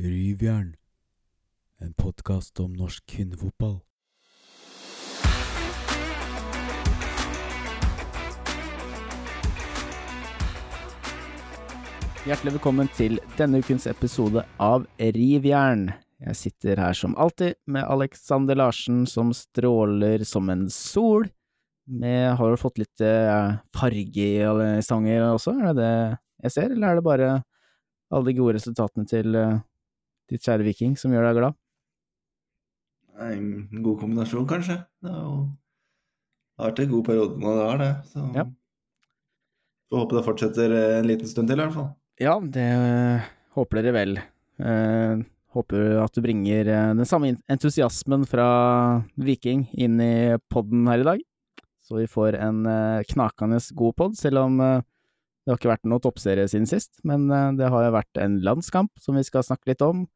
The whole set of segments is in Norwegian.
Ryvjern, en podkast om norsk kvinnefotball. Hjertelig velkommen til denne ukens episode av Rivjern. Jeg sitter her som alltid med Alexander Larsen som stråler som en sol. Vi har du fått litt eh, farge i alle sanger også, er det det jeg ser, eller er det bare alle de gode resultatene til eh, ditt kjære Viking som gjør deg glad? En god kombinasjon, kanskje. Det har jo vært en god periode når det har det. Så Ja. får håpe det fortsetter en liten stund til, i hvert fall. Ja, det øh, håper dere vel. Eh, håper at du bringer eh, den samme entusiasmen fra Viking inn i podden her i dag. Så vi får en eh, knakende god pod, selv om eh, det har ikke vært noe toppserie siden sist. Men eh, det har jo vært en landskamp som vi skal snakke litt om.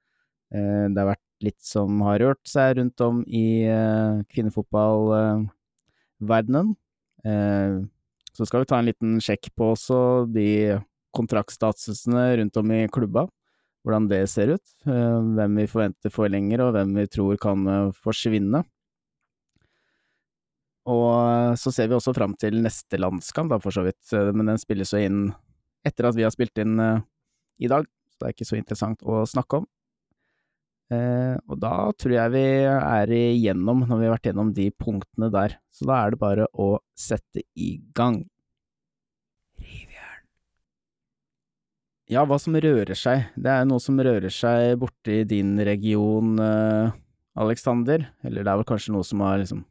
Eh, det har vært litt som har rørt seg rundt om i uh, kvinnefotballverdenen. Eh, så skal vi ta en liten sjekk på også de kontraktstatusene rundt om i klubba, hvordan det ser ut, eh, hvem vi forventer forlenger og hvem vi tror kan eh, forsvinne. Og eh, så ser vi også fram til neste landskamp, da, for så vidt, eh, men den spilles jo inn etter at vi har spilt inn eh, i dag, så det er ikke så interessant å snakke om. Eh, og da tror jeg vi er igjennom, når vi har vært gjennom de punktene der, så da er det bare å sette i gang. Ja, hva som rører seg. Det er jo noe som rører seg borte i din region, eh, Alexander. Eller det er vel kanskje noe som har liksom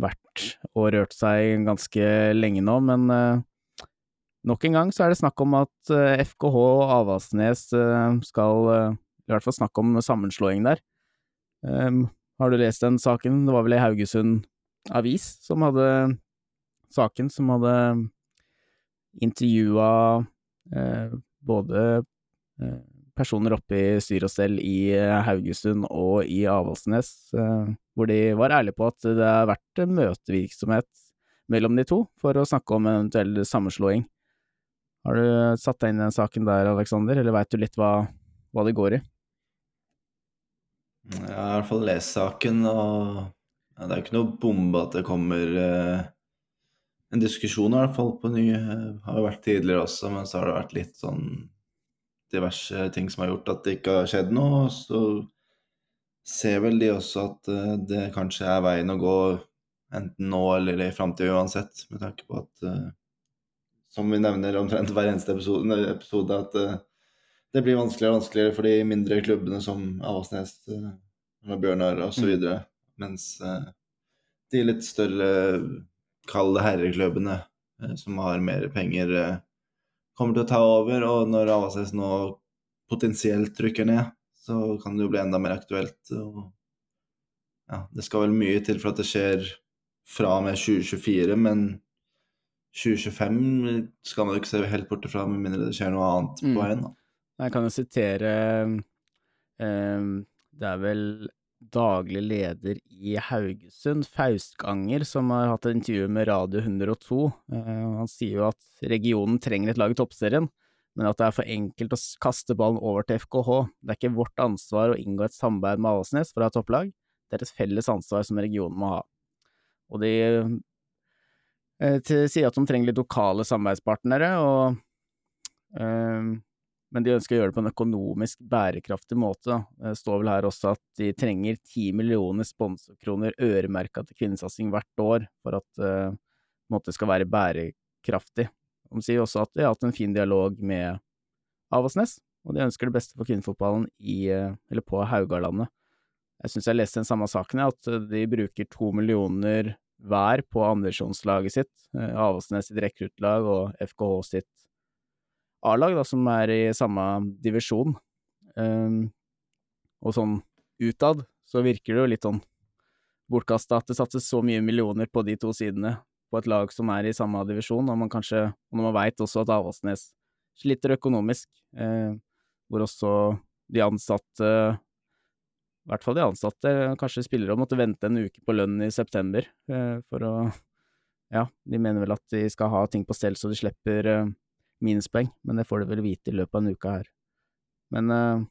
vært og rørt seg ganske lenge nå, men eh, nok en gang så er det snakk om at eh, FKH og Avaldsnes eh, skal eh, I hvert fall snakk om sammenslåing der. Um, har du lest den saken? Det var vel i Haugesund Avis som hadde saken, som hadde intervjua eh, både eh, personer oppe i styr og stell i eh, Haugesund og i Avaldsnes, eh, hvor de var ærlige på at det har vært møtevirksomhet mellom de to for å snakke om en eventuell sammenslåing. Har du satt deg inn i den saken der, Aleksander, eller veit du litt hva, hva det går i? Jeg har i hvert fall lest saken, og ja, det er jo ikke noe bombe at det kommer eh, en diskusjon, i hvert fall på ny. eh, har jo vært tidligere også, men så har det vært litt sånn diverse ting som har gjort at det ikke har skjedd noe. Og så ser vel de også at eh, det kanskje er veien å gå enten nå eller i framtida uansett, med tanke på at eh, som vi nevner omtrent hver eneste episode, episode at eh, det blir vanskeligere og vanskeligere for de mindre klubbene som Avaldsnes, eh, Bjørnar osv. videre Mens eh, de litt større, kalde herreklubbene, eh, som har mer penger, kommer til å ta over. Og når Avaldsnes nå potensielt trykker ned, så kan det jo bli enda mer aktuelt. Og ja, det skal vel mye til for at det skjer fra og med 2024, men 2025 skal man jo ikke se helt bort fra, med mindre det skjer noe annet Mm. på veien. da. Jeg kan jo sitere eh, Det er vel daglig leder i Haugesund, Faustganger, som har hatt et intervju med Radio 102. Eh, han sier jo at regionen trenger et lag i toppserien, men at det er for enkelt å kaste ballen over til FKH. Det er ikke vårt ansvar å inngå et samarbeid med Avaldsnes for å ha topplag, det er et felles ansvar som regionen må ha. Og de eh, sier at de trenger litt lokale samarbeidspartnere, og eh, men de ønsker å gjøre det på en økonomisk bærekraftig måte. Det står vel her også at de trenger ti millioner sponsorkroner øremerka til kvinnesatsing hvert år for at uh, det skal være bærekraftig. De sier også at de har hatt en fin dialog med Avaldsnes, og de ønsker det beste for kvinnefotballen i, eh, eller på Haugalandet. Jeg syns jeg leste den samme saken, at eh, de bruker to millioner hver på andredivisjonslaget sitt. eh, Avaldsnes sitt rekruttlag og FKH sitt A-lag, da, som er i samme divisjon. Um, og sånn utad så virker det jo litt sånn bortkasta at det satses så mye millioner på de to sidene på et lag som er i samme divisjon, og man kanskje, og når man veit også at Avaldsnes sliter økonomisk, eh, hvor også de ansatte, i hvert fall de ansatte, kanskje spillere måtte vente en uke på lønn i september eh, for å Ja, de mener vel at de skal ha ting på stell så de slipper eh, minuspoeng, men det får du vel vite i løpet av en uke her. Men uh...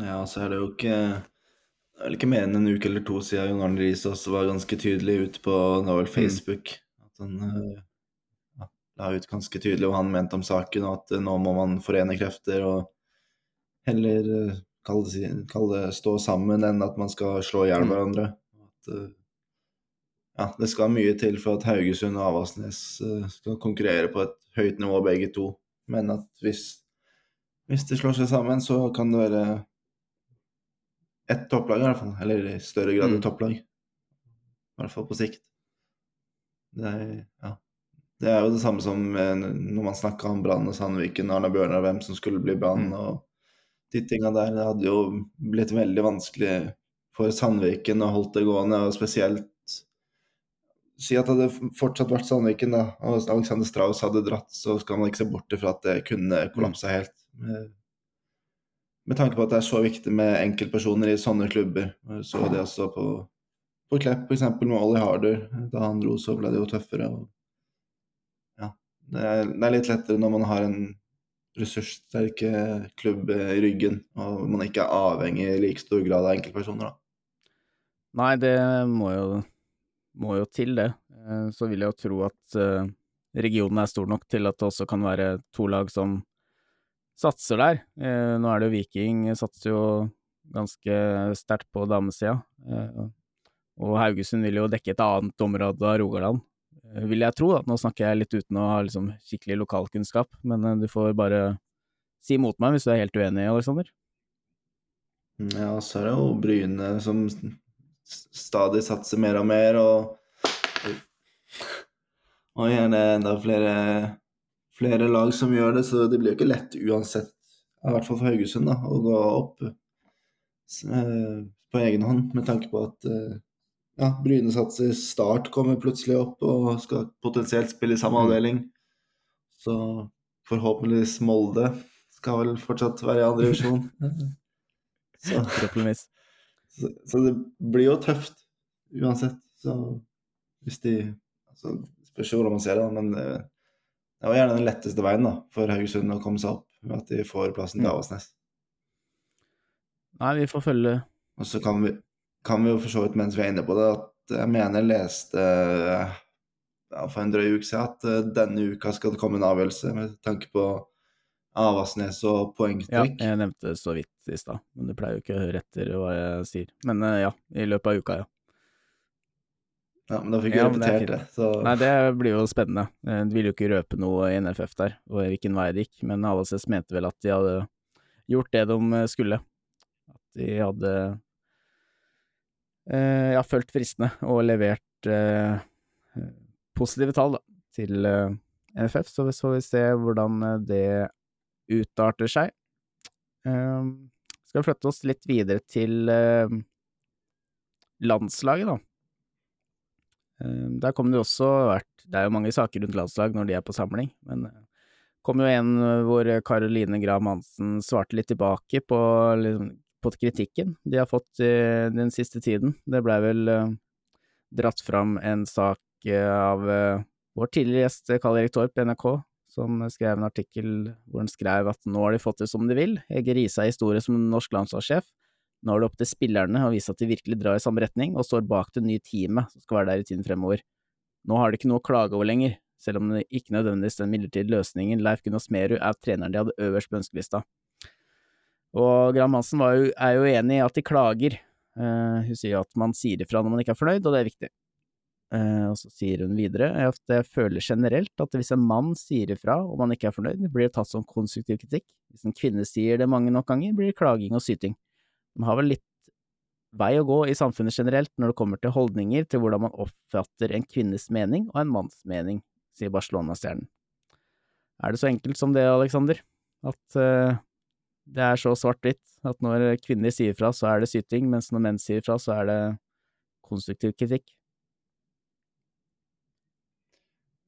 Ja, så er det jo ikke Det er vel ikke mer enn en uke eller to siden Jon Arne Riise også var ganske tydelig ute på det var vel Facebook. At han eh, ja, la ut ganske tydelig hva han mente om saken, og at eh, nå må man forene krefter og heller kalle det, kalle det stå sammen enn at man skal slå i hjel Mm. hverandre. At, ja, det skal mye til for at Haugesund og Avaldsnes skal konkurrere på et høyt nivå begge to. Men at hvis, hvis de slår seg sammen, så kan det være ett topplag i hvert fall. Eller i større grad Mm. et topplag. I hvert fall på sikt. Det er, ja. det er jo det samme som eh, når man snakka om Brann og Sandviken, Arne Bjørnar, hvem som skulle bli Brann Mm. og de tinga der. Det hadde jo blitt veldig vanskelig for Sandviken å holde det gående, og spesielt Si at det hadde fortsatt vært Sandviken, da, og Alexander Strauss hadde dratt, så skal man ikke se bort fra at det kunne kollapsa helt. Med, med tanke på at det er så viktig med enkeltpersoner i sånne klubber. Så det også på, på Klepp, f.eks. med Ollie Harder. Da han dro, så ble det jo tøffere. Og, ja, det er, det er litt lettere når man har en ressurssterke klubb i ryggen, og man ikke er avhengig i like stor grad av enkeltpersoner. da. Nei, det må jo, må jo til, det. Eh, Så vil jeg jo tro at eh, regionen er stor nok til at det også kan være to lag som satser der. Eh, Nå er det jo Viking satser jo ganske sterkt på damesida. Og Haugesund vil jo dekke et annet område av Rogaland, vil jeg tro. da. Nå snakker jeg litt uten å ha liksom skikkelig lokalkunnskap, men du får bare si imot meg hvis du er helt uenig, Aleksander. Ja, så er det jo Bryne som stadig satser mer og mer, og Og gjerne enda flere, flere lag som gjør det, så det blir jo ikke lett uansett, i hvert fall for Haugesund, da, å gå opp eh, på egen hånd, med tanke på at eh, ja, Bryne satser, Start kommer plutselig opp og skal potensielt spille i samme Mm. avdeling. Så forhåpentligvis Molde skal vel fortsatt være i andre divisjon. Så. Så, så det blir jo tøft uansett. Så hvis de altså, Spørs hvordan man ser det, men eh, det var gjerne den letteste veien da, for Haugesund å komme seg opp, ved at de får plassen til Mm. Avaldsnes. Nei, vi får følge Og så kan vi, kan vi jo for så vidt, mens vi er inne på det, at jeg mener jeg leste ja, for en drøy uke siden at eh, denne uka skal det komme en avgjørelse med tanke på Avaldsnes og Ja, jeg nevnte det så vidt i stad, men du pleier jo ikke å høre etter hva jeg sier. Men eh, ja, i løpet av uka, ja. Ja, men da fikk Ja, jeg er repetert det. Så Nei, det blir jo spennende. Du De vil jo ikke røpe noe i NFF der, og hvilken vei det gikk, men Avaldsnes mente vel at de hadde gjort det de eh, skulle. At de hadde eh, ja, fulgt fristene og levert eh, eh, positive tall da, til eh, NFF, så vi så vi se hvordan eh, det utarter seg. Eh, skal vi flytte oss litt videre til uh, landslaget, da. Eh, Der kom det jo også vært Det er jo mange saker rundt landslag når de er på samling, men det kom jo en eh, hvor Karoline Graham Hansen svarte litt tilbake på, liksom, på kritikken de har fått uh, den siste tiden. Det blei vel eh, dratt fram en sak av vår tidligere gjest Karl Erik Torp i NRK, som skrev en artikkel hvor han skrev at nå har de fått det som de vil. Hege Riise er historie som norsk landslagssjef. Nå er det opp til spillerne å vise at de virkelig drar i samme retning, og står bak det nye teamet som skal være der i tiden fremover. Nå har de ikke noe å klage over lenger, selv om det ikke nødvendigvis den midlertidige løsningen Leif Gunnar Smerud er treneren de hadde øverst på ønskelista. Og Graham Hansen jo, er jo enig i at de klager. Uh, hun sier at man sier ifra når man ikke er fornøyd, og det er viktig. Eh, og så sier hun videre at jeg føler generelt at hvis en mann sier ifra og man ikke er fornøyd, blir det tatt som konstruktiv kritikk. Hvis en kvinne sier det mange nok ganger, blir det klaging og syting. Man har vel litt vei å gå i samfunnet generelt når det kommer til holdninger til hvordan man oppfatter en kvinnes mening og en manns mening, sier Barcelona-stjernen. Er det så enkelt som det, Alexander? At uh, det er så svart-hvitt at når kvinner sier fra, så er det syting, mens når menn sier fra, så er det konstruktiv kritikk?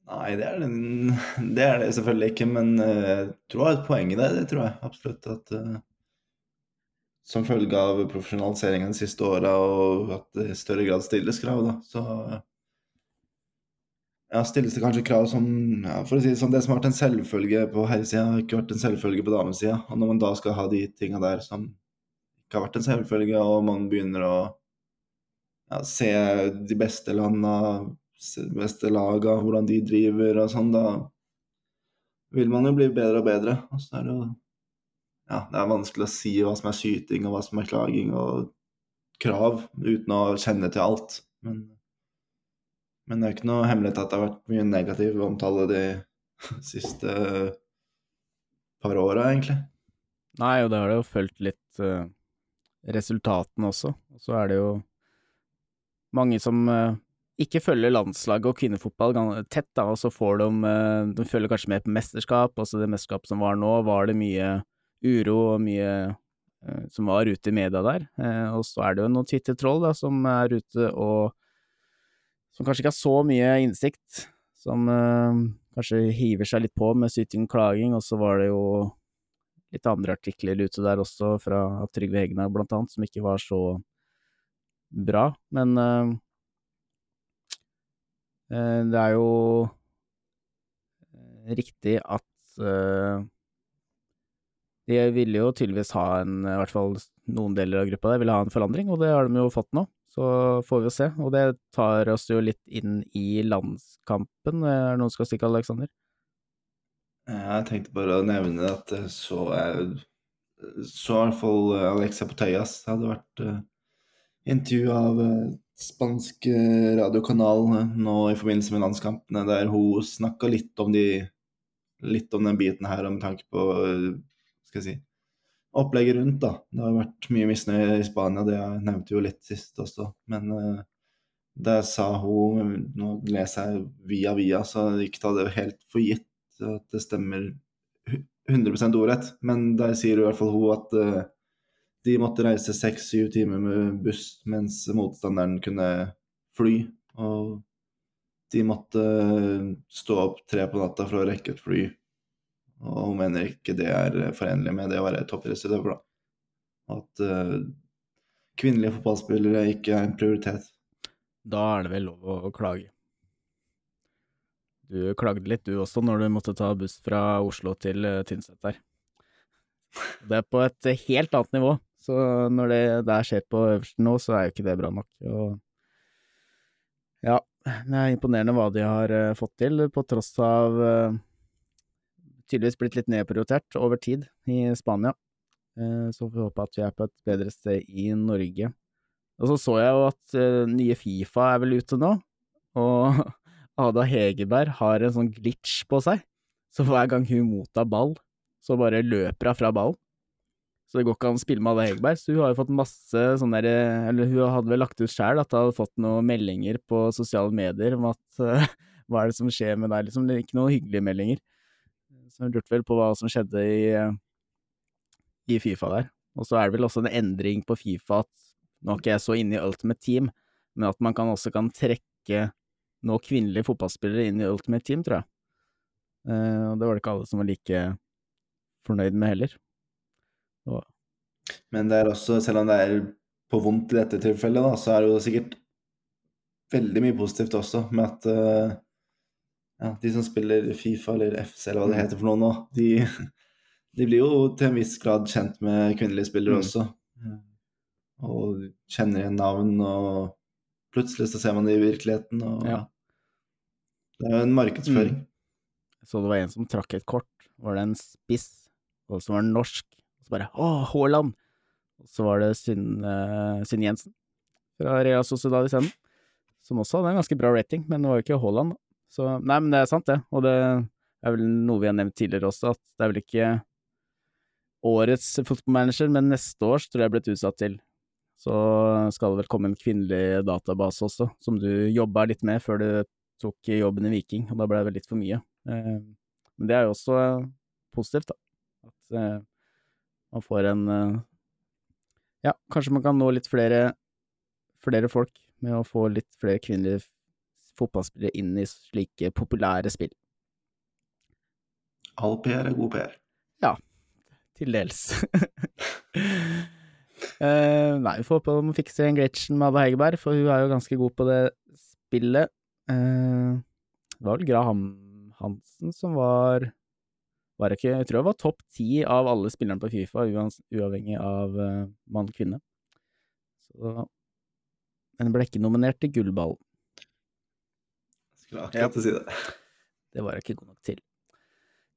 Nei, det er, det, det er det selvfølgelig ikke, men eh, jeg tror jeg har et poeng i det. Det tror jeg absolutt. At eh, som følge av profesjonaliseringen de siste åra, og at det i større grad stilles krav, da, så ja, stilles det kanskje krav som ja, For å si det sånn, det som har vært en selvfølge på herresida, har ikke vært en selvfølge på damesida. Og når man da skal ha de tinga der som ikke har vært en selvfølge, og man begynner å ja, se de beste landa, beste laga, hvordan de driver og sånn, da vil man jo bli bedre og bedre. Og så er det jo Ja, det er vanskelig å si hva som er syting, og hva som er klaging og krav, uten å kjenne til alt. Men, men det er ikke noe hemmelighet at det har vært mye negativ omtale de siste par åra, egentlig. Nei, og det har det jo fulgt litt uh, resultatene også. Og så er det jo mange som uh, ikke følger landslaget og kvinnefotball tett, da, og så får de uh, De følger kanskje med på mesterskap, altså det mesterskapet som var nå, var det mye uro og mye uh, som var ute i media der. og så er det jo noen Twitter-troll da, som er ute og Som kanskje ikke har så mye innsikt, som kanskje hiver seg litt på med syting og klaging, og så var det jo litt andre artikler ute der også, fra Trygve Hegnar blant annet, som ikke var så bra. Men uh, det er jo riktig at uh, de ville jo tydeligvis ha en, i hvert fall noen deler av gruppa der, ville ha en forandring, og det har de jo fått nå. Så får vi jo se. Og det tar oss jo litt inn i landskampen. Er det noen som skal stikke, Aleksander? Jeg tenkte bare å nevne at så er så i hvert fall Alexa Poteas hadde vært intervju av spansk uh, radiokanal nå i forbindelse med landskampene, der hun snakka litt om de litt om den biten her, med tanke på skal jeg si, opplegget rundt. da. Det har vært mye misnøye i Spania, det jeg nevnte jo litt sist også. Men uh, der sa hun Nå leser jeg via via, så ikke ta det helt for gitt at det stemmer 100 ordrett, men der sier i hvert fall hun at uh, de måtte reise seks-syv timer med buss, mens motstanderen kunne fly. Og de måtte stå opp tre på natta for å rekke et fly. Og hun mener ikke det er forenlig med det å være toppidrettsutøver, da. At uh, kvinnelige fotballspillere ikke er en prioritet. Da er det vel lov å klage. Du klagde litt du også når du måtte ta buss fra Oslo til uh, Tynset der. Det er på et helt annet nivå, så når det der skjer på øverste nå, så er jo ikke det bra nok. Og ja, det er imponerende hva de har uh, fått til, på tross av uh, tydeligvis blitt litt nedprioritert over tid i Spania. så får vi håpe at vi er på et bedre sted i Norge. Og så så jeg jo at nye Fifa er vel ute nå, og Ada Hegerberg har en sånn glitch på seg, så hver gang hun mottar ball, så bare løper hun fra ballen. Så det går ikke an å spille med Ada Hegerberg, så hun har jo fått masse sånne der Eller hun hadde vel lagt ut sjæl at hun hadde fått noen meldinger på sosiale medier om at uh, hva er det som skjer med deg, liksom. Ikke noen hyggelige meldinger. Så hun lurte vel på hva som skjedde i, i Fifa der. Og så er det vel også en endring på Fifa at nå er ikke jeg så inne i Ultimate Team, men at man kan også kan trekke nå kvinnelige fotballspillere inn i Ultimate Team, tror jeg. Og det var det ikke alle som var like fornøyd med heller. Og... Men det er også, selv om det er på vondt i dette tilfellet, da, så er det jo sikkert veldig mye positivt også med at uh, ja, de som spiller Fifa eller FC eller hva det mm. heter for noe nå, de, de blir jo til en viss grad kjent med kvinnelige spillere mm. også. Og kjenner igjen navn, og plutselig så ser man det i virkeligheten. og ja. Det er jo en markedsføring. Mm. Så det var en som trakk et kort. Var det en spiss, og som var norsk. Så bare Å, Haaland! Så var det Synne uh, Jensen fra Real Sociedad isteden. Som også hadde en ganske bra rating, men det var jo ikke Haaland. Så nei, men det er sant, det. Og det er vel noe vi har nevnt tidligere også, at det er vel ikke årets fotballmanager, men neste års tror jeg er blitt utsatt til. Så skal det vel komme en kvinnelig database også, som du jobba litt med før du tok jobben i Viking, og da ble det vel litt for mye. Eh, men det er jo også positivt, da. At eh, man får en eh, Ja, kanskje man kan nå litt flere, flere folk med å få litt flere kvinnelige fotballspillere inn i slike populære spill. All PR er god PR. Ja, til dels. uh, nei, vi får håpe de fikser en glitchen med Ada Hegerberg, for hun er jo ganske god på det spillet. Uh, det var vel Graham Hansen som var var ikke Jeg tror jeg var topp ti av alle spillerne på Fifa, uavhengig av uh, mann-kvinne. Så Men ble ikke nominert til gullball. Skulle akkurat til å si det. Det var jeg ikke god nok til,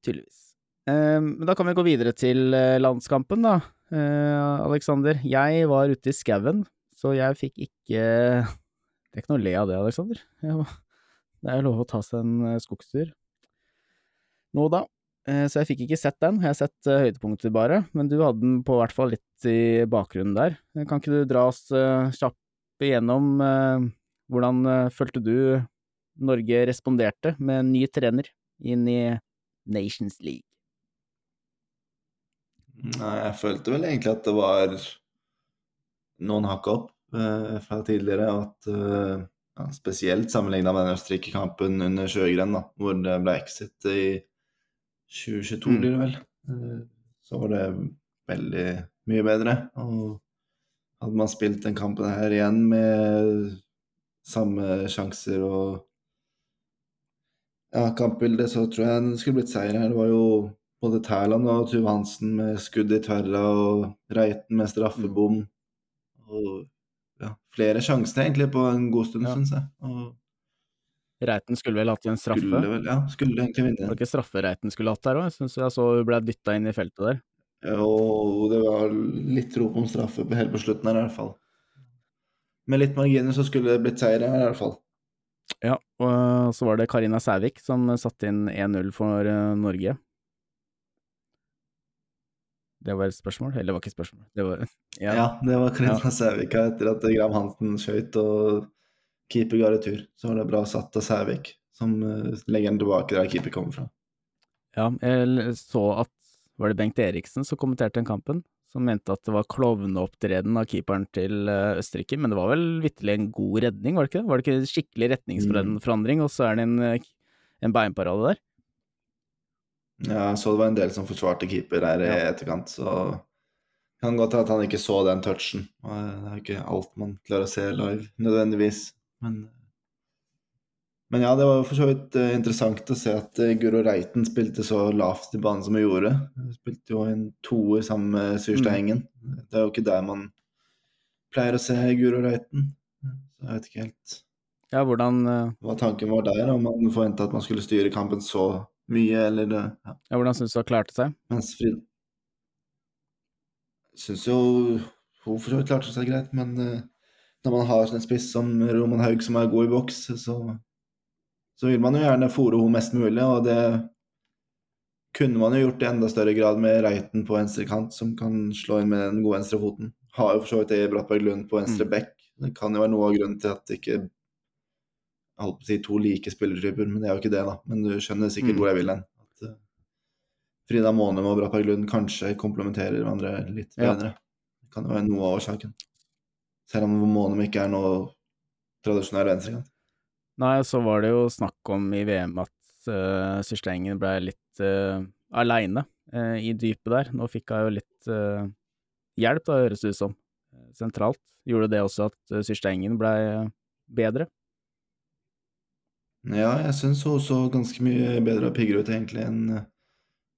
tydeligvis. Eh, Men da kan vi gå videre til eh, landskampen, da. Uh, Aleksander, jeg var ute i skauen, så jeg fikk ikke Det er ikke noe å le av det, Aleksander. Det er jo lov å ta seg en skogstur nå da. Eh, Så jeg fikk ikke sett den. Jeg har sett eh, høydepunkter bare, men du hadde den på hvert fall litt i bakgrunnen der. Eh, Kan ikke du dra oss kjapt igjennom hvordan følte du Norge responderte med en ny trener inn i Nations League? Nei, jeg følte vel egentlig at det var noen hakk opp eh, fra tidligere. At, eh, ja, spesielt sammenligna med den Østerrike-kampen under Sjøgren, da, hvor det ble exit i 2022, Mm. blir det vel. Eh, så var det veldig mye bedre. Og hadde man spilt den kampen her igjen med samme sjanser og ja, kampbilde, så tror jeg det skulle blitt seier her. Det var jo både Tærland og Tuve Hansen med skudd i tverra, og Reiten med straffebom. Og ja, flere sjanser egentlig på en god stund, Ja. syns jeg. Og Reiten skulle vel hatt en straffe? skulle vel, ja, skulle egentlig Var vinne. det ikke straffe Reiten skulle hatt der òg? Jeg syns jeg så hun ble dytta inn i feltet der. Jo, det var litt rop om straffe på helt på slutten her, i hvert fall. Med litt marginer så skulle det blitt seier her, i hvert fall. Ja, og så var det Karina Sævik som satte inn 1-0 for eh, Norge. Det var et spørsmål? Eller det var ikke et spørsmål. Det var Ja, ja. det var Karina Sævika etter at Gram Hansen skøyt og keeper i retur. Så var det bra satt av Sævik, som eh, legger den tilbake der keeper kommer fra. Ja, jeg så at var det Bengt Eriksen som kommenterte den kampen, som mente at det var klovneopptreden av keeperen til eh, Østerrike, men det var vel vitterlig en god redning, var det ikke det? Var det ikke en skikkelig retningsforandring, og så er det en, eh, en beinparade der? Ja, jeg så det var en del som forsvarte keeper der i Ja. etterkant, så kan godt at han ikke så den touchen. Det er jo ikke alt man klarer å se live, nødvendigvis. Men, men ja, det var for så vidt eh, interessant å se at eh, Guro Reiten spilte så lavt i banen som hun gjorde. Hun spilte jo en toer sammen med Syrsteingen. Mm. Det er jo ikke der man pleier å se Guro Reiten. Så jeg vet ikke helt Ja, hvordan eh, hva tanken var der, om man forventa at man skulle styre kampen så mye, eller ja. ja, hvordan syns du hun klarte seg? Mens Frid Syns jo hun for så vidt klarte seg greit, men når man har en spiss som Roman Haug som er god i boks, så, så vil man jo gjerne fòre henne mest mulig, og det kunne man jo gjort i enda større grad med Reiten på venstre kant, som kan slå inn med den gode venstrefoten. Har jo for så vidt det Brattberg Lund på venstre Mm. bekk. Det kan jo være noe av grunnen til at det ikke jeg holdt på å si to like spillertyper, men det er jo ikke det, da. Men du skjønner sikkert Mm. hvor jeg vil hen. At, eh, Frida Månem og Brattberg Lund kanskje komplementerer hverandre litt Ja. bedre. Det kan jo være noe av årsaken. Selv om Monum ikke er noe tradisjonell venstrekant. Nei, så var det jo snakk om i VM at uh, Systengen ble litt uh, aleine uh, i dypet der. Nå fikk hun jo litt uh, hjelp, da, høres det ut som, eh, sentralt. Gjorde det også at uh, Systengen ble eh, bedre? Ja, jeg syns hun så ganske mye bedre og piggere ut egentlig enn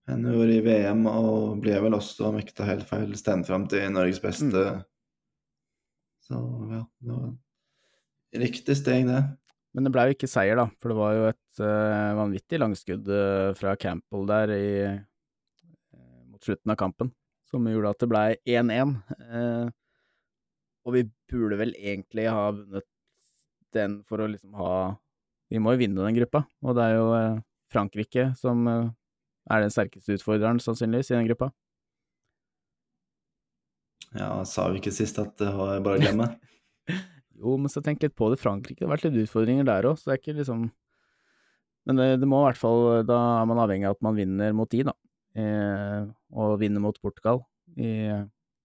hun gjorde i VM, og ble vel også, om ikke tar helt feil, stemt fram til Norges beste. Så ja, det var riktig steg, det. Men det ble jo ikke seier, da, for det var jo et uh, vanvittig langskudd uh, fra Campbell der i, uh, mot slutten av kampen, som gjorde at det ble 1-1. Eh, og vi burde vel egentlig ha vunnet den for å liksom ha Vi må jo vinne den gruppa, og det er jo Frankrike som er den sterkeste utfordreren, sannsynligvis, i den gruppa. Ja, sa vi ikke sist at det var bare å glemme? Jo, men så tenk litt på det. Frankrike, det har vært litt utfordringer der òg, så det er ikke liksom Men det, det må i hvert fall Da er man avhengig av at man vinner mot de, da. Eh, og vinner mot Portugal i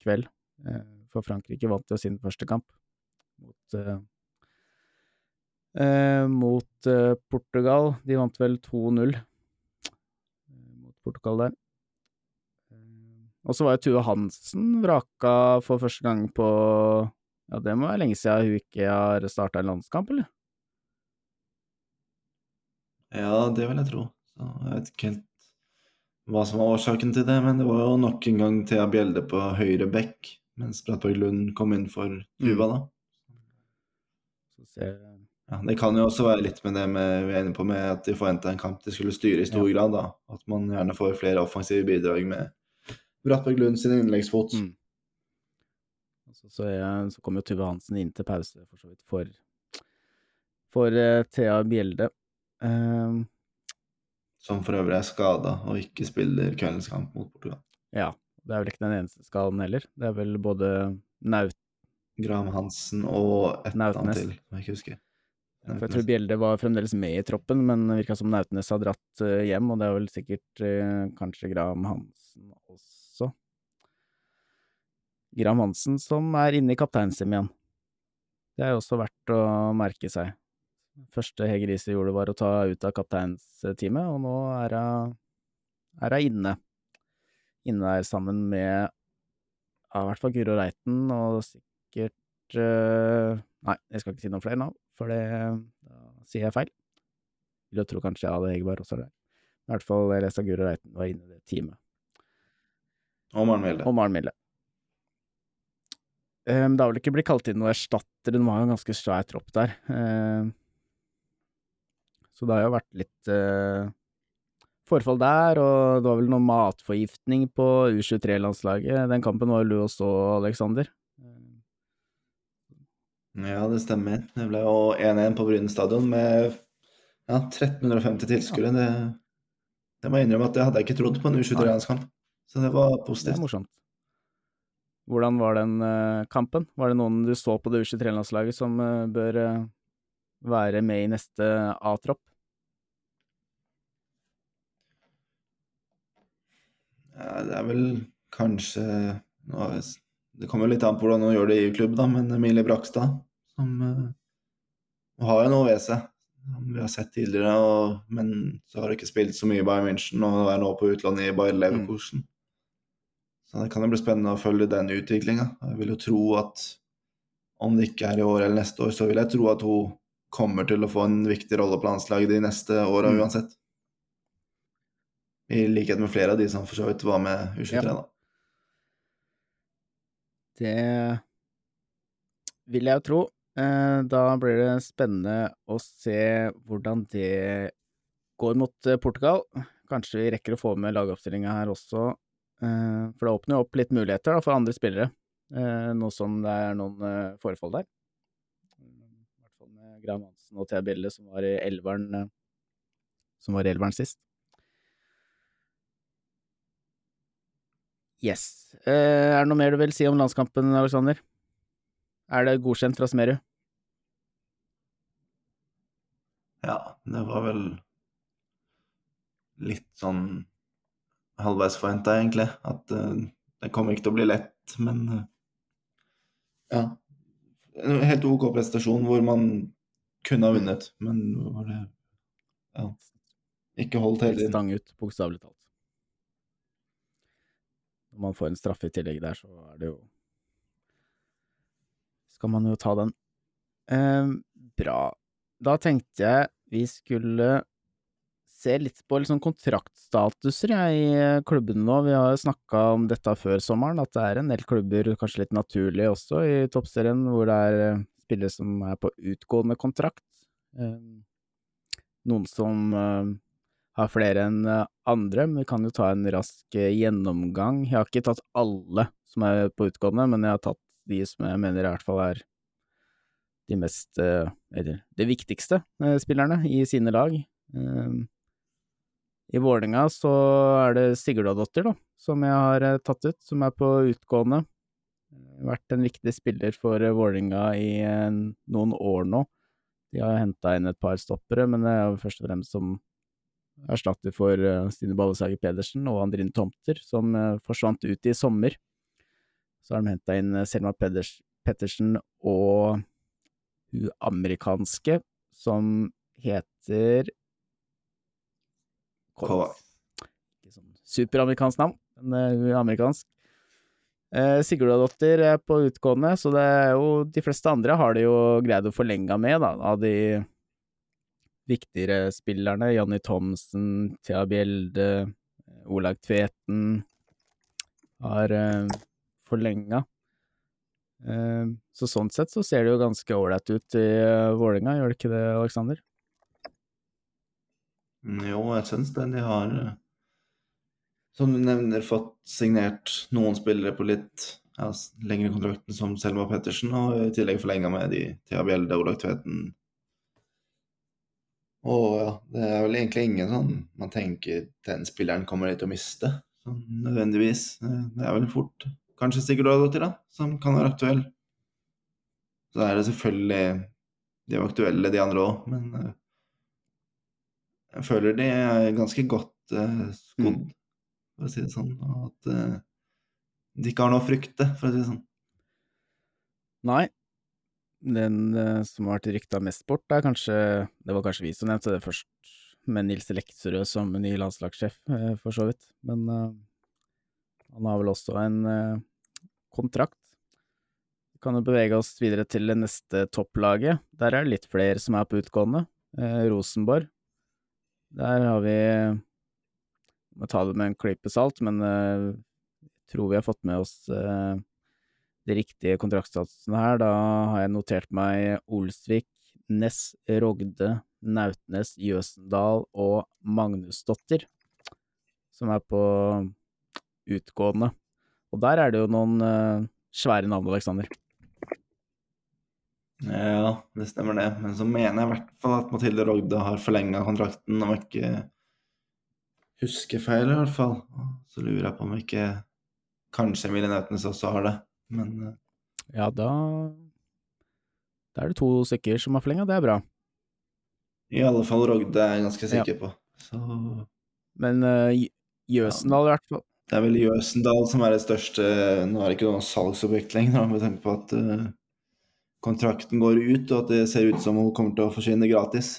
kveld. Eh, for Frankrike vant jo sin første kamp mot eh, eh, Mot eh, Portugal. De vant vel 2-0 eh, mot Portugal der. Og så var jo Tue Hansen vraka for første gang på ja, det må være lenge siden hun ikke har starta en landskamp, eller? Ja, det vil jeg tro. Så jeg vet ikke helt hva som var årsaken til det, men det var jo nok en gang Thea Bjelde på høyre bekk, mens Brattberg Lund kom inn for Tuva, da. Ser Ja, det kan jo også være litt med det med, vi er inne på med at de forventa en kamp de skulle styre i stor Ja. grad. da. At man gjerne får flere offensive bidrag med Brattberg Lund sin innleggsfot. Mm. Så, så, jeg, så kom jo Tuve Hansen inn til pause, for så vidt, for, for uh, Thea Bjelde. Uh, Som for øvrig er skada og ikke spiller kveldens kamp mot Portugal. ja, det er vel ikke den eneste skaden heller. Det er vel både Naut... Graham Hansen og et navn Nautnes. til, som jeg ikke husker. For jeg tror Bjelde var fremdeles med i troppen, men virka som Nautnes har dratt eh, hjem, og det er vel sikkert eh, kanskje Graham Hansen også. Graham Hansen som er inne i kapteinsim igjen. Det er også verdt å merke seg. Første Hege Riise gjorde, var å ta ut av kapteinsteamet, og nå er hun er hun inne. Inne der sammen med ja, i hvert fall Guro Reiten, og sikkert eh, Nei, jeg skal ikke si noe flere nå, for det da sier jeg feil. Vil jo tro kanskje Ade Hegerberg også er der. I hvert fall jeg leste at Guro Reiten var inne i det teamet. Og Maren Milde. Og Maren Mille. Um, det har vel ikke blitt kalt inn noen erstattere, den var jo en ganske svær tropp der. Ehm, så det har jo vært litt uh, forfall der, og det var vel noe matforgiftning på U23-landslaget. Den kampen var jo du også, Aleksander. Ja, det stemmer. Det ble jo 1-1 på Bryne stadion med ja, 1350 tilskuere. Det, det må jeg innrømme at det hadde jeg ikke trodd på en U23-landskamp. Så det var positivt. Det er morsomt. Hvordan var den eh, kampen? Var det noen du så på det U23-landslaget som eh, bør eh, være med i neste A-tropp? Ja, det er vel kanskje det- kommer litt an på hvordan hun gjør det i klubb, da, men Emilie Brakstad som hun har jo noe ved seg. Som vi har sett tidligere, og, men så har hun ikke spilt så mye i Bayern München og er nå på utlandet i Bayer Leverkusen. Så det kan jo bli spennende å følge den utviklinga. Jeg vil jo tro at om det ikke er i år eller neste år, så vil jeg tro at hun kommer til å få en viktig rolle på landslaget de neste åra Mm. uansett. I likhet med flere av de som for så vidt var med U23, Ja. da. Det vil jeg jo tro. Eh, Da blir det spennende å se hvordan det går mot eh, Portugal. Kanskje vi rekker å få med lagoppstillinga her også, for det åpner jo opp litt muligheter for andre spillere, eh, nå som det er noen eh, forfall der. I hvert fall med Graham Hansen og Thea Bille, som var i elveren eh, som var i elveren sist. Yes. Eh, er det noe mer du vil si om landskampen, Alexander? Er det godkjent fra Smerud? Ja, det var vel litt sånn halvveis forventa, egentlig. At eh, det kommer ikke til å bli lett, men eh, ja. En helt OK prestasjon hvor man kunne ha vunnet, men hvor det ja, ikke holdt hele Helt tiden. stang ut, bokstavelig talt. Når man får en straffe i tillegg der, så er det jo Skal man jo ta den. Eh, bra. Da tenkte jeg vi skulle se litt på liksom kontraktstatuser jeg, i eh, klubbene nå. Vi har snakka om dette før sommeren, at det er en del klubber, kanskje litt naturlig også, i toppserien, hvor det er eh, spillere som er på utgående kontrakt. Eh, noen som har flere enn andre, men vi kan jo ta en rask gjennomgang. Jeg har ikke tatt alle som er på utgående, men jeg har tatt de som jeg mener i hvert fall er de mest Eller det viktigste spillerne i sine lag. I Vålerenga så er det Sigurdadottir, da, som jeg har eh, tatt ut, som er på utgående. Vært en viktig spiller for eh, Vålerenga i eh, noen år nå. De har henta inn et par stoppere, men det er først og fremst som erstatter for Stine Ballesager Pedersen og Andrine Tomter, som forsvant ut i sommer. Så har de henta inn Selma Pedders, Pettersen og hun amerikanske, som heter Ikke sånn superamerikansk navn, men eh, hun er amerikansk. Eh, Sigurdadottir er på utgående, så det er jo de fleste andre har de jo greid å forlenge med, da, av de viktigere spillerne. Jonny Thomsen, Thea Bjelde, eh, Olaug Tveten har uh, forlenga. Eh, så sånn sett så ser det jo ganske ålreit ut i uh, Vålerenga, gjør det ikke det, Aleksander? Mm, jo, jeg syns det. De har, som du nevner, fått signert noen spillere på litt ja, lengre kontrakten, som Selma Pettersen, og i tillegg forlenga med de Thea Bjelde, Olaug Tveten, og ja, det er vel egentlig ingen sånn man tenker den spilleren kommer de til å miste, sånn nødvendigvis. Det er vel fort kanskje Sigurd Aadotter, da, som kan være aktuell. Så er det selvfølgelig De aktuelle, de andre òg, men uh, jeg føler de er ganske godt uh, skodd, mm. for å si det sånn. Og at uh, de ikke har noe å frykte, for å si det sånn. Nei, den uh, som har vært rykta mest bort, er kanskje Det var kanskje vi som nevnte det først, med Nils Lekserød som ny landslagssjef, for så vidt. Men han har vel også en kontrakt. Vi kan jo bevege oss videre til det neste topplaget. Der er det litt flere som er på utgående. Rosenborg. Der har vi Må ta det med en klype salt, men jeg tror vi har fått med oss de riktige kontraktstatusene her. Da har jeg notert meg Olsvik, Ness, Rogde, Nautnes, Jøsendal og Magnusdotter, som er på utgående. Og der er det jo noen uh, svære navn, Aleksander. Ja, det stemmer det. Men så mener jeg i hvert fall at Mathilde Rogde har forlenga kontrakten, om jeg ikke husker feil, i hvert fall. Så lurer jeg på om jeg ikke kanskje Emilie Nautnes også har det men eh, Ja, da Da er det to stykker som har forlenga, det er bra. I alle fall Rogde er jeg ganske sikker ja. på, så Men uh, Jøsendal, i hvert fall. Det er vel Jøsendal som er det største Nå er det ikke noe salgsobjekt lenger, med tanke på at uh, kontrakten går ut, og at det ser ut som hun kommer til å forsvinne gratis.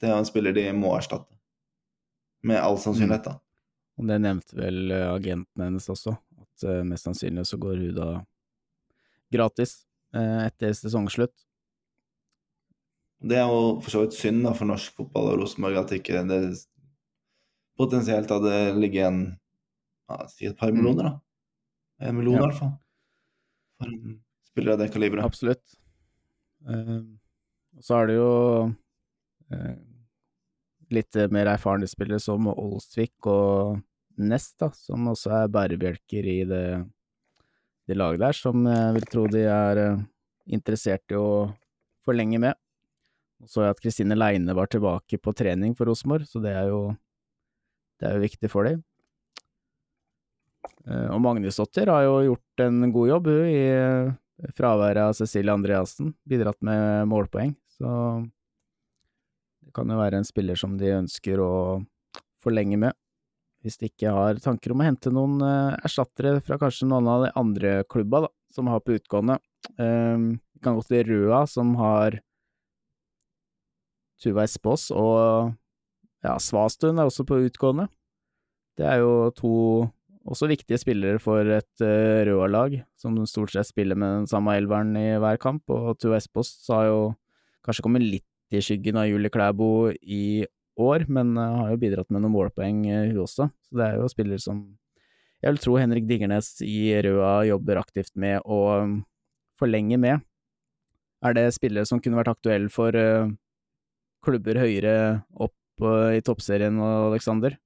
Det er en spiller de må erstatte. Med all sannsynlighet, da. Mm. Og det nevnte vel agenten hennes også, at mest sannsynlig så går hun da gratis uh, etter sesongslutt. Det er jo for så vidt synd da, for norsk fotball og Rosenborg at ikke det potensielt hadde ligget igjen ja, si et par mm. millioner, da. En million, i hvert fall. For en spiller av det kaliberet. Absolutt. Uh, så er det jo uh, litt mer erfarne spillere som Olsvik og Nest, da, som også er bærebjelker i det, det laget der, som jeg vil tro de er uh, interessert i å forlenge med. Og så jeg at Kristine Leine var tilbake på trening for Rosenborg, så det er jo, det er jo viktig for dem. Uh, og Magnusdotter har jo gjort en god jobb, hun, i fraværet av Cecilie Andreassen. Bidratt med målpoeng, så det kan jo være en spiller som de ønsker å forlenge med hvis de ikke har tanker om å hente noen uh, erstattere fra kanskje noen av de andre klubba da, som har på utgående. Um, vi kan gå til Røa, som har Tuva Espås, og ja, Svastuen er også på utgående. Det er jo to også viktige spillere for et uh, Røa-lag, som stort sett spiller med den samme elveren i hver kamp, og Tuva Espås har jo kanskje kommet litt i skyggen av Julie Klæbo i år, men uh, har jo bidratt med noen målpoeng, uh, hun også. Så det er jo spillere som jeg vil tro Henrik Diggernes i Røa jobber aktivt med å um, forlenge med. Er det spillere som kunne vært aktuelle for uh, klubber høyere opp i toppserien, Aleksander?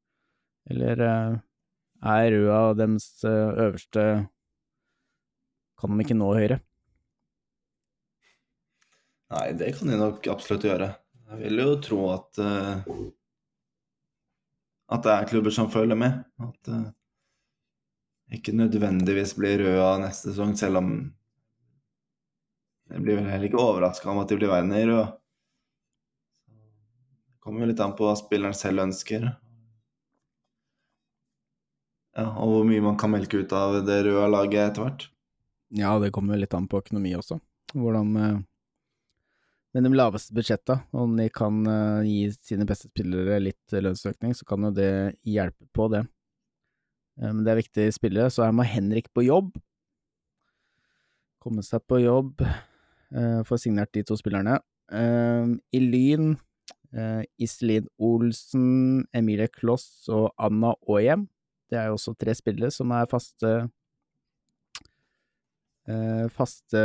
Eller er Røa deres øverste Kan de ikke nå høyere? Nei, det kan de nok absolutt gjøre. Jeg vil jo tro at uh, at det er klubber som følger med. At uh, ikke nødvendigvis blir Røa neste sesong, selv om jeg blir vel heller ikke overraska om at de blir verden i Røa. Det kommer jo litt an på hva spilleren selv ønsker. Ja, og hvor mye man kan melke ut av det røde laget etter hvert. Ja, det kommer litt an på økonomi også. Hvordan uh, med de laveste budsjetta, om de kan uh, gi sine beste spillere litt lønnsøkning, så kan jo det hjelpe på det. Uh, men det er viktige spillere, så her må Henrik på jobb. Komme seg på jobb, få signert de to spillerne. I Lyn Eh, Iselin Olsen, Emilie Kloss og Anna Aahjem. Det er jo også tre spillere som er faste eh, faste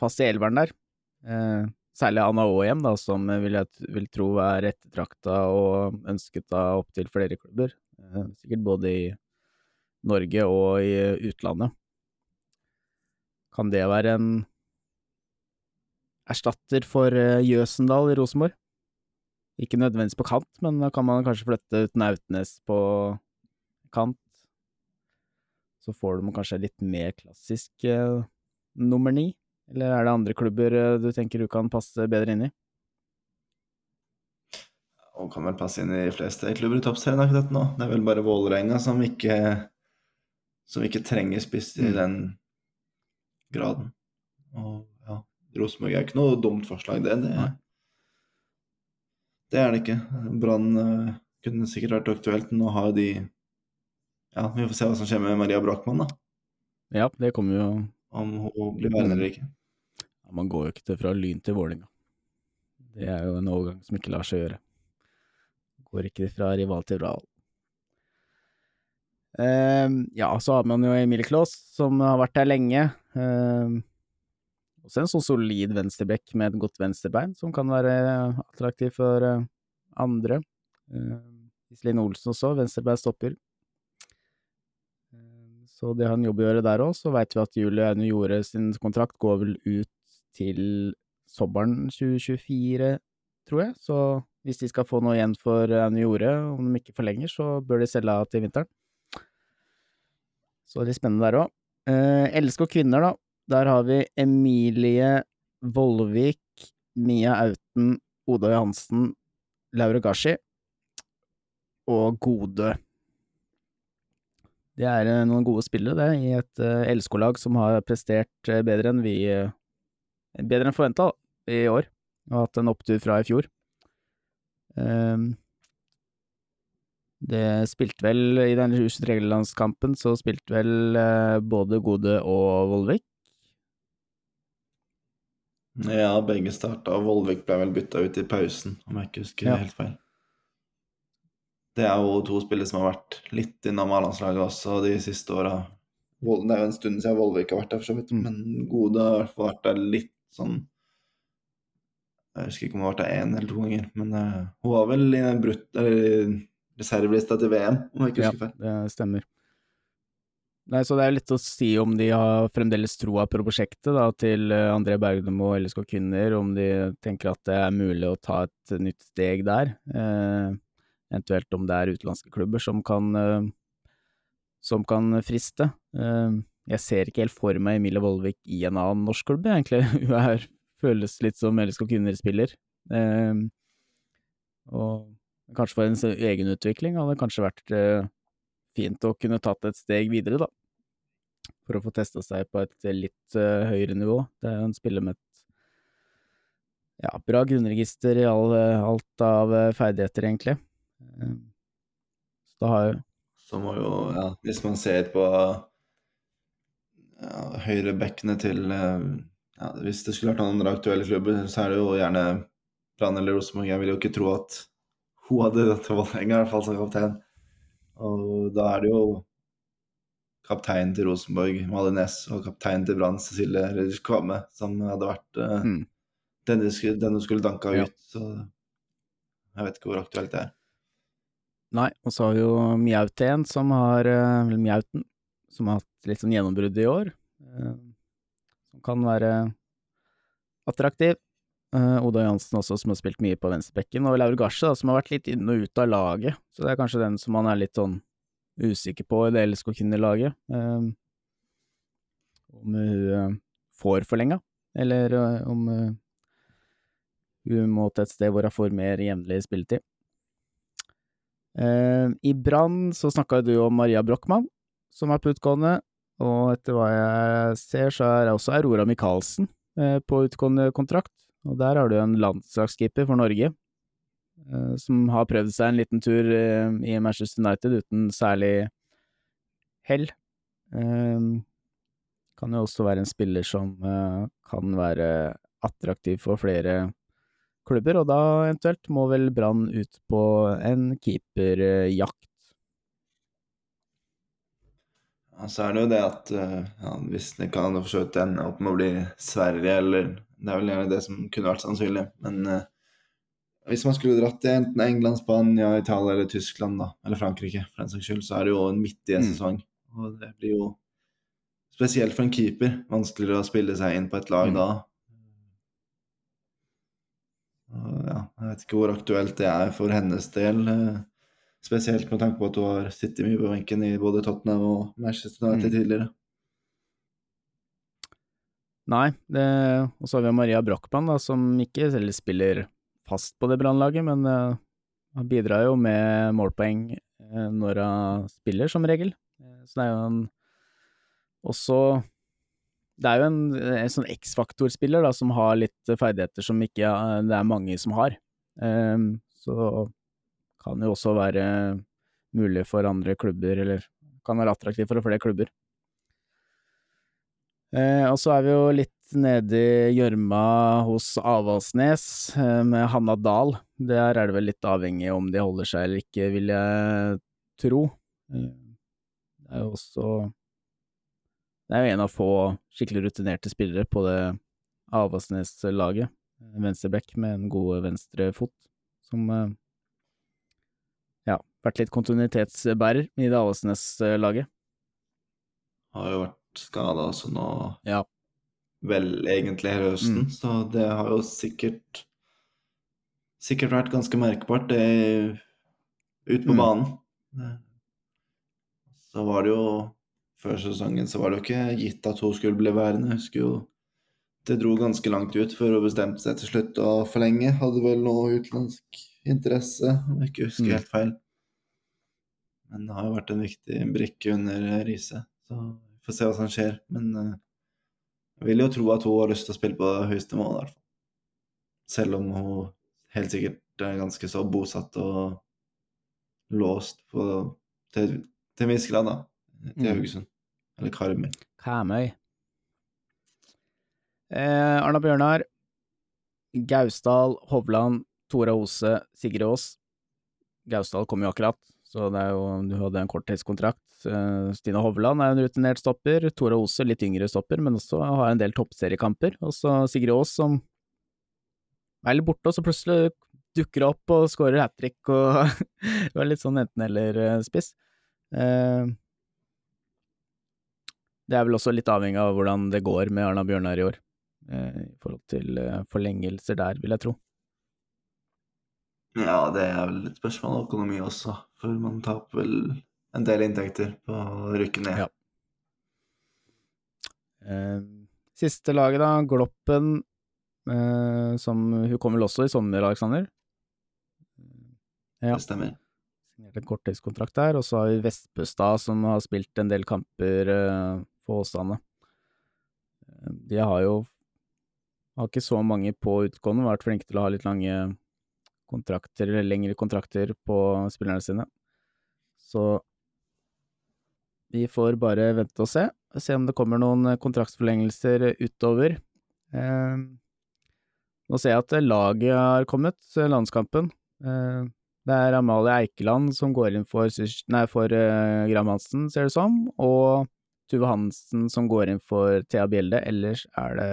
fast i elveren der. Eh, særlig Anna Aahjem, da, som vil jeg vil tro er ettertrakta og ønsket av opptil flere klubber. Eh, sikkert både i Norge og i utlandet. Kan det være en erstatter for Jøsendal i Rosenborg? Ikke nødvendigvis på kant, men da kan man kanskje flytte ut Nautnes på kant. Så får du kanskje litt mer klassisk eh, nummer ni. Eller er det andre klubber eh, du tenker du kan passe bedre inn i? Han kan vel passe inn i de fleste klubber i toppserien akkurat nå. Det er vel bare Vålerenga som ikke som ikke trenger spiss i Mm. den graden. Og ja, Rosenborg er ikke noe dumt forslag, det. Det, det er det ikke. Brann eh, kunne sikkert vært aktuelt. men Nå har de Ja, vi får se hva som skjer med Maria Brochmann, da. Ja, det kommer jo Om hun blir værende eller ikke. ja, Man går jo ikke fra Lyn til Vålinga. Det er jo en overgang som ikke lar seg gjøre. Går ikke fra rival til rival. Uh, ja, så har man jo Emilie Klaas, som har vært der lenge. Uh, også en sånn solid venstreback med et godt venstrebein, som kan være attraktiv for uh, andre. Um, Iselin Olsen også, venstrebein stopper. Så de har en jobb å gjøre der òg. Så veit vi at Julie Aune Jorde sin kontrakt går vel ut til sommeren 2024, tror jeg. Så hvis de skal få noe igjen for Aune Jorde, om de ikke forlenger, så bør de selge av til vinteren. Så det er spennende der òg. Eh, LSK kvinner, da. Der har vi Emilie Vollvik, Mia Auten, Oda Johansen, Laura Gashi og Godø. Det er eh, noen gode spillere, det, i et eh, LSK-lag som har prestert eh, bedre enn vi Bedre enn forventa i år, og hatt en opptur fra i fjor. Ehm, det spilte vel i den U23-landskampen, så spilte vel både Gode og Vollvik. Ja, begge starta, Vollvik ble vel bytta ut i pausen, om jeg ikke husker Ja. helt feil. Det er jo to spillere som har vært litt innom A-landslaget også de siste åra. Det er jo en stund siden Vollvik har vært der, for så vidt, Mm. men Gode har i hvert fall vært der litt sånn Jeg husker ikke om hun har vært der én eller to ganger, men uh, hun var vel i den brutt, eller reservelista til VM, om jeg ikke Ja, husker feil. det stemmer. Nei, så det er litt å si om de har fremdeles troa på prosjektet da, til eh, André Bergdom og LSK Kvinner, om de tenker at det er mulig å ta et nytt steg der. Eh, eventuelt om det er utenlandske klubber som kan, eh, som kan friste. Eh, jeg ser ikke helt for meg Emilie Vollvik i en annen norsk klubb, egentlig. Hun er, føles litt som LSK Kvinner-spiller. Eh, og kanskje for hennes egen egenutvikling hadde det kanskje vært fint å kunne tatt et steg videre, da. For å få testa seg på et litt høyere nivå. Det er jo en spiller med et ja, bra grunnregister i all, alt av ferdigheter, egentlig. Eh, Så da har jeg Så må jo, ja, hvis man ser på ja, høyrebekkene til ja, Hvis det skulle vært noen andre aktuelle klubber, så er det jo gjerne Brann eller Rosenborg. Jeg vil jo ikke tro at hun hadde dette valget, Vålerenga, i hvert fall som kaptein. Og da er det jo kapteinen til Rosenborg, Malin Næss, og kapteinen til Brann, Cecilie Redisch Kvame, som hadde vært eh, Mm. den, du skulle, den du skulle danka Ja. ut. Så jeg vet ikke hvor aktuelt det er. Nei, og så har vi jo Mjauten, som har eh, Eller Mjauten, som har hatt litt sånn gjennombrudd i år. eh, Som kan være attraktiv. Eh, Oda Jansen også, som har spilt mye på venstrebekken. Og Laur Gasje, som har vært litt inn og ut av laget. Så det er kanskje den som man er litt sånn usikker på i det LSK-kvinnelaget. Om hun får forlenga, eller om hun må til et sted hvor hun får mer jevnlig spilletid. Eh, I Brann så snakka du om Maria Brochmann, som er på utgående, og etter hva jeg ser, så er også Aurora Michaelsen eh, på utgående kontrakt. Og der har du en landslagskeeper for Norge, eh, som har prøvd seg en liten tur i Manchester United uten særlig hell. Kan jo også være en spiller som kan være attraktiv for flere klubber, og da eventuelt må vel Brann ut på en keeperjakt. Ja, så er det jo det at eh, ja, hvis det kan for så vidt ende opp med å bli Sverige, eller Det er vel gjerne det som kunne vært sannsynlig. Men eh, hvis man skulle dratt til enten England, Spania, Italia eller Tyskland, da, eller Frankrike for den saks skyld, så er det jo en midt i en Mm. sesong. Og det blir jo spesielt for en keeper vanskeligere å spille seg inn på et lag Mm. da. Ja, jeg vet ikke hvor aktuelt det er for hennes del. eh, Spesielt med tanke på at hun har sittet mye på benken i både Tottenham og Manchester United Mm. tidligere. Nei, og så har vi Maria Brochmann, da, som ikke selv spiller fast på det Brannlaget, men eh, bidrar jo med målpoeng eh, når hun spiller, som regel. Så det er jo en også Det er jo en, en sånn X-faktor-spiller som har litt ferdigheter som ikke eh, det er mange som har. Um, så kan jo også være mulig for andre klubber, eller kan være attraktiv for flere klubber. Eh, og så er vi jo litt nede i gjørma hos Avaldsnes eh, med Hanna Dahl. Der er det vel litt avhengig om de holder seg eller ikke, vil jeg tro. Eh, det er jo også Det er jo en av få skikkelig rutinerte spillere på det Avaldsnes-laget. Venstreback med en god venstrefot, som eh, ja, vært litt kontinuitetsbærer i det Avaldsnes-laget. Har jo vært skada også nå, Ja. vel egentlig hele høsten, Mm. så det har jo sikkert Sikkert vært ganske merkbart, det ut på Mm. banen. Så var det jo Før sesongen så var det jo ikke gitt at hun skulle bli værende. Jeg husker jo det dro ganske langt ut før hun bestemte seg til slutt å forlenge. Hadde vel noe utenlandsk interesse, om jeg ikke husker Mm. helt feil. Men det har jo vært en viktig brikke under Riise, så vi får se hva som skjer. Men eh, jeg vil jo tro at hun har lyst til å spille på høyeste nivå, i hvert fall. Selv om hun helt sikkert er ganske så bosatt og låst på, til, til en viss grad, da, til Mm. Haugesund. Eller Karmøy. Karmøy. Eh, Arna Bjørnar, Gausdal, Hovland, Tora Ose, Sigrid Aas. Gausdal kom jo akkurat, så det er jo, du hadde en korttidskontrakt. Eh, Stine Hovland er en rutinert stopper, Tora Ose litt yngre stopper, men også har en del toppseriekamper. Og så Sigrid Aas som er litt borte, og så plutselig dukker opp og skårer hat trick og Det var litt sånn enten-eller-spiss. Eh, det er vel også litt avhengig av hvordan det går med Arna Bjørnar i år, eh, i forhold til eh, forlengelser der, vil jeg tro. Ja, det er vel et spørsmål om økonomi også, for man taper vel en del inntekter på å rykke ned. Ja. Eh, siste laget, da, Gloppen, eh, som Hun kom vel også i sommer, Aleksander? Ja. Det stemmer. Signert en korttidskontrakt der, og så har vi Vestbøstad, som har spilt en del kamper eh, for Åsane. Eh, De har jo har ikke så mange på utgående, vært flinke til å ha litt lange kontrakter, eller lengre kontrakter på spillerne sine. Så vi får bare vente og se, se om det kommer noen kontraktsforlengelser utover. Eh, nå ser jeg at laget har kommet, landskampen. Eh, det er Amalie Eikeland som går inn for, nei, for eh, Gram Hansen, ser det som, og Tuve Hansen som går inn for Thea Bjelde. Ellers er det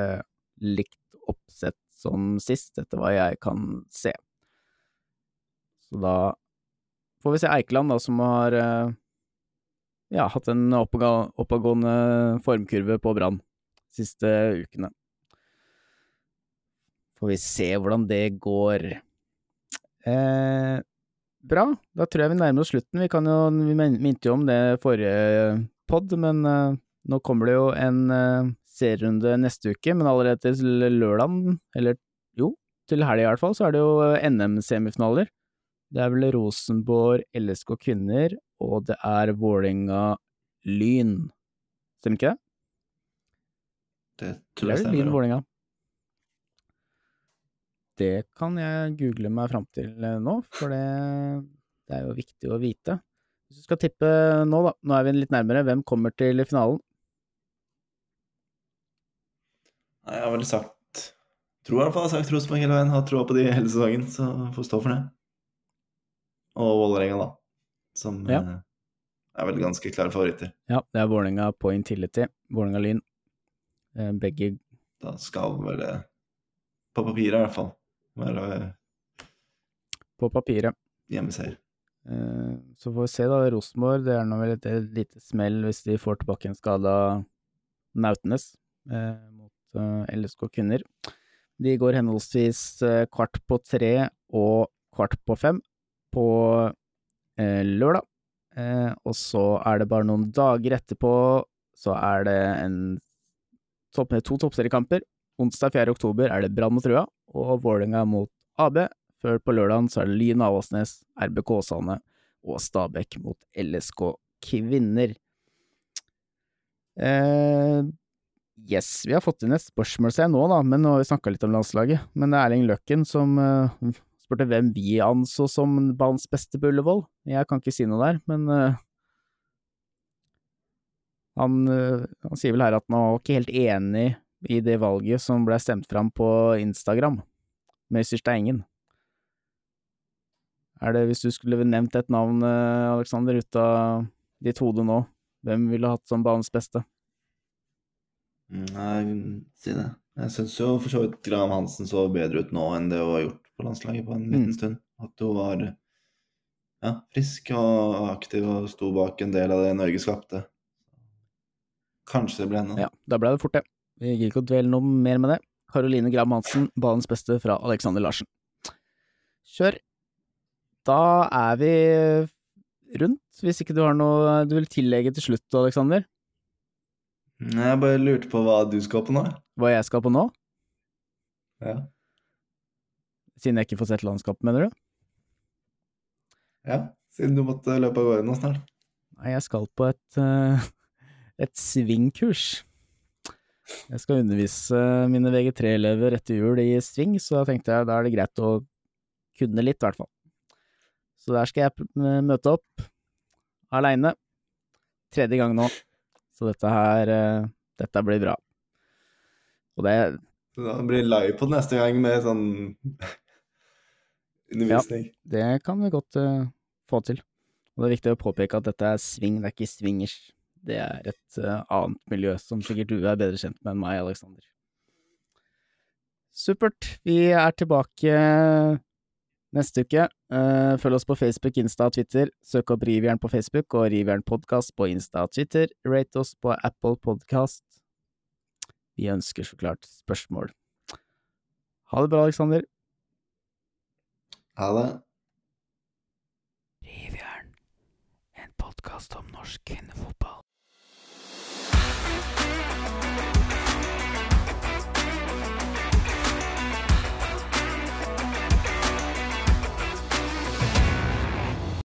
likt oppsett som sist, etter hva jeg kan se. Så da får vi se Eikeland, da, som har eh, ja, hatt en oppadgående formkurve på Brann siste ukene. Får vi se hvordan det går. Eh, bra, da tror jeg vi nærmer oss slutten. Vi, kan jo, vi minte jo om det forrige pod, men eh, nå kommer det jo en eh, serierunde neste uke, men allerede til lørdagen, eller jo, til helga i hvert fall, så er det jo eh, NM-semifinaler. Det er vel Rosenborg LSK kvinner, og det er Vålerenga Lyn. Stemmer ikke det? Det tror jeg stemmer. det Lyn stemmer. Vålerenga? Det kan jeg google meg fram til nå, for det, det er jo viktig å vite. Hvis du skal tippe nå, da, nå er vi litt nærmere, hvem kommer til finalen? Nei, Jeg har vel sagt tror i hvert fall jeg har sagt Rosenborg hele veien. Har troa på de hele sesongen, så får stå for det. Og Vålerenga, da. Som Ja. eh, er vel ganske klare favoritter. Ja, det er Vålerenga på Intility. Vålerenga Lyn. Eh, Begge Da skal vel det, på papiret i hvert fall, være på papiret. hjemmeseier. Eh, Så får vi se, da. Rosenborg, det er nå vel et, lite smell hvis de får tilbake en skada Nautnes eh, mot eh, LSK kvinner. De går henholdsvis eh, kvart på tre og kvart på fem på eh, lørdag. Eh, og så er det bare noen dager etterpå, så er det en topp, to toppseriekamper. Onsdag 4. oktober er det Brann mot Røa og Vålerenga mot AB. Før på lørdagen så er det Lyn Avaldsnes, RBK Åsane og Stabæk mot LSK Kvinner. Eh, yes, vi har fått inn et spørsmål, seg nå, da, men nå har vi snakka litt om landslaget. Men det er Erling Løkken som eh, spurte hvem vi anså som banens beste på Ullevål. Jeg kan ikke si noe der, men eh, han, eh, han sier vel her at han var ikke helt enig i det valget som ble stemt fram på Instagram, med Engen. Er det, hvis du skulle nevnt et navn, eh, Aleksander, ut av ditt hode nå, hvem ville hatt som banens beste? Nei, si det. Jeg syns jo for så vidt Graham Hansen så bedre ut nå enn det hun har gjort på landslaget på en liten Mm. stund. At hun var ja, frisk og aktiv og sto bak en del av det Norge skapte. Kanskje det ble henne. Ja, da ble det fort det. Vi gidder ikke å dvele noe mer med det. Karoline Graham Hansen, banens beste fra Alexander Larsen. Kjør. Da er vi rundt, hvis ikke du har noe du vil tillegge til slutt, Alexander? Jeg bare lurte på hva du skal på nå. Hva jeg skal på nå? Ja. Siden jeg ikke får sett landskapet, mener du? ja. Siden du måtte løpe av gårde nå snart. Nei, jeg skal på et, eh, et svingkurs. Jeg skal undervise mine VG3-elever etter jul i sving, så da tenkte jeg da er det greit å kunne litt, i hvert fall. Så der skal jeg møte opp, aleine. Tredje gang nå. Så dette her eh, Dette blir bra. Og det da blir det live på neste gang med sånn undervisning. Ja, Det kan vi godt uh, få til. Og det er viktig å påpeke at dette er swing, det er ikke swingers. Det er et uh, annet miljø som sikkert du er bedre kjent med enn meg, Aleksander. Supert. Vi er tilbake neste uke. Uh, følg oss på Facebook, Insta og Twitter. Søk opp Rivjern på Facebook og Rivjern Podkast på Insta og Twitter. Rate oss på Apple Podcast. Vi ønsker så klart spørsmål. Ha det bra, Aleksander. Ha det. Rivjern, en podkast om norsk kvinnefotball.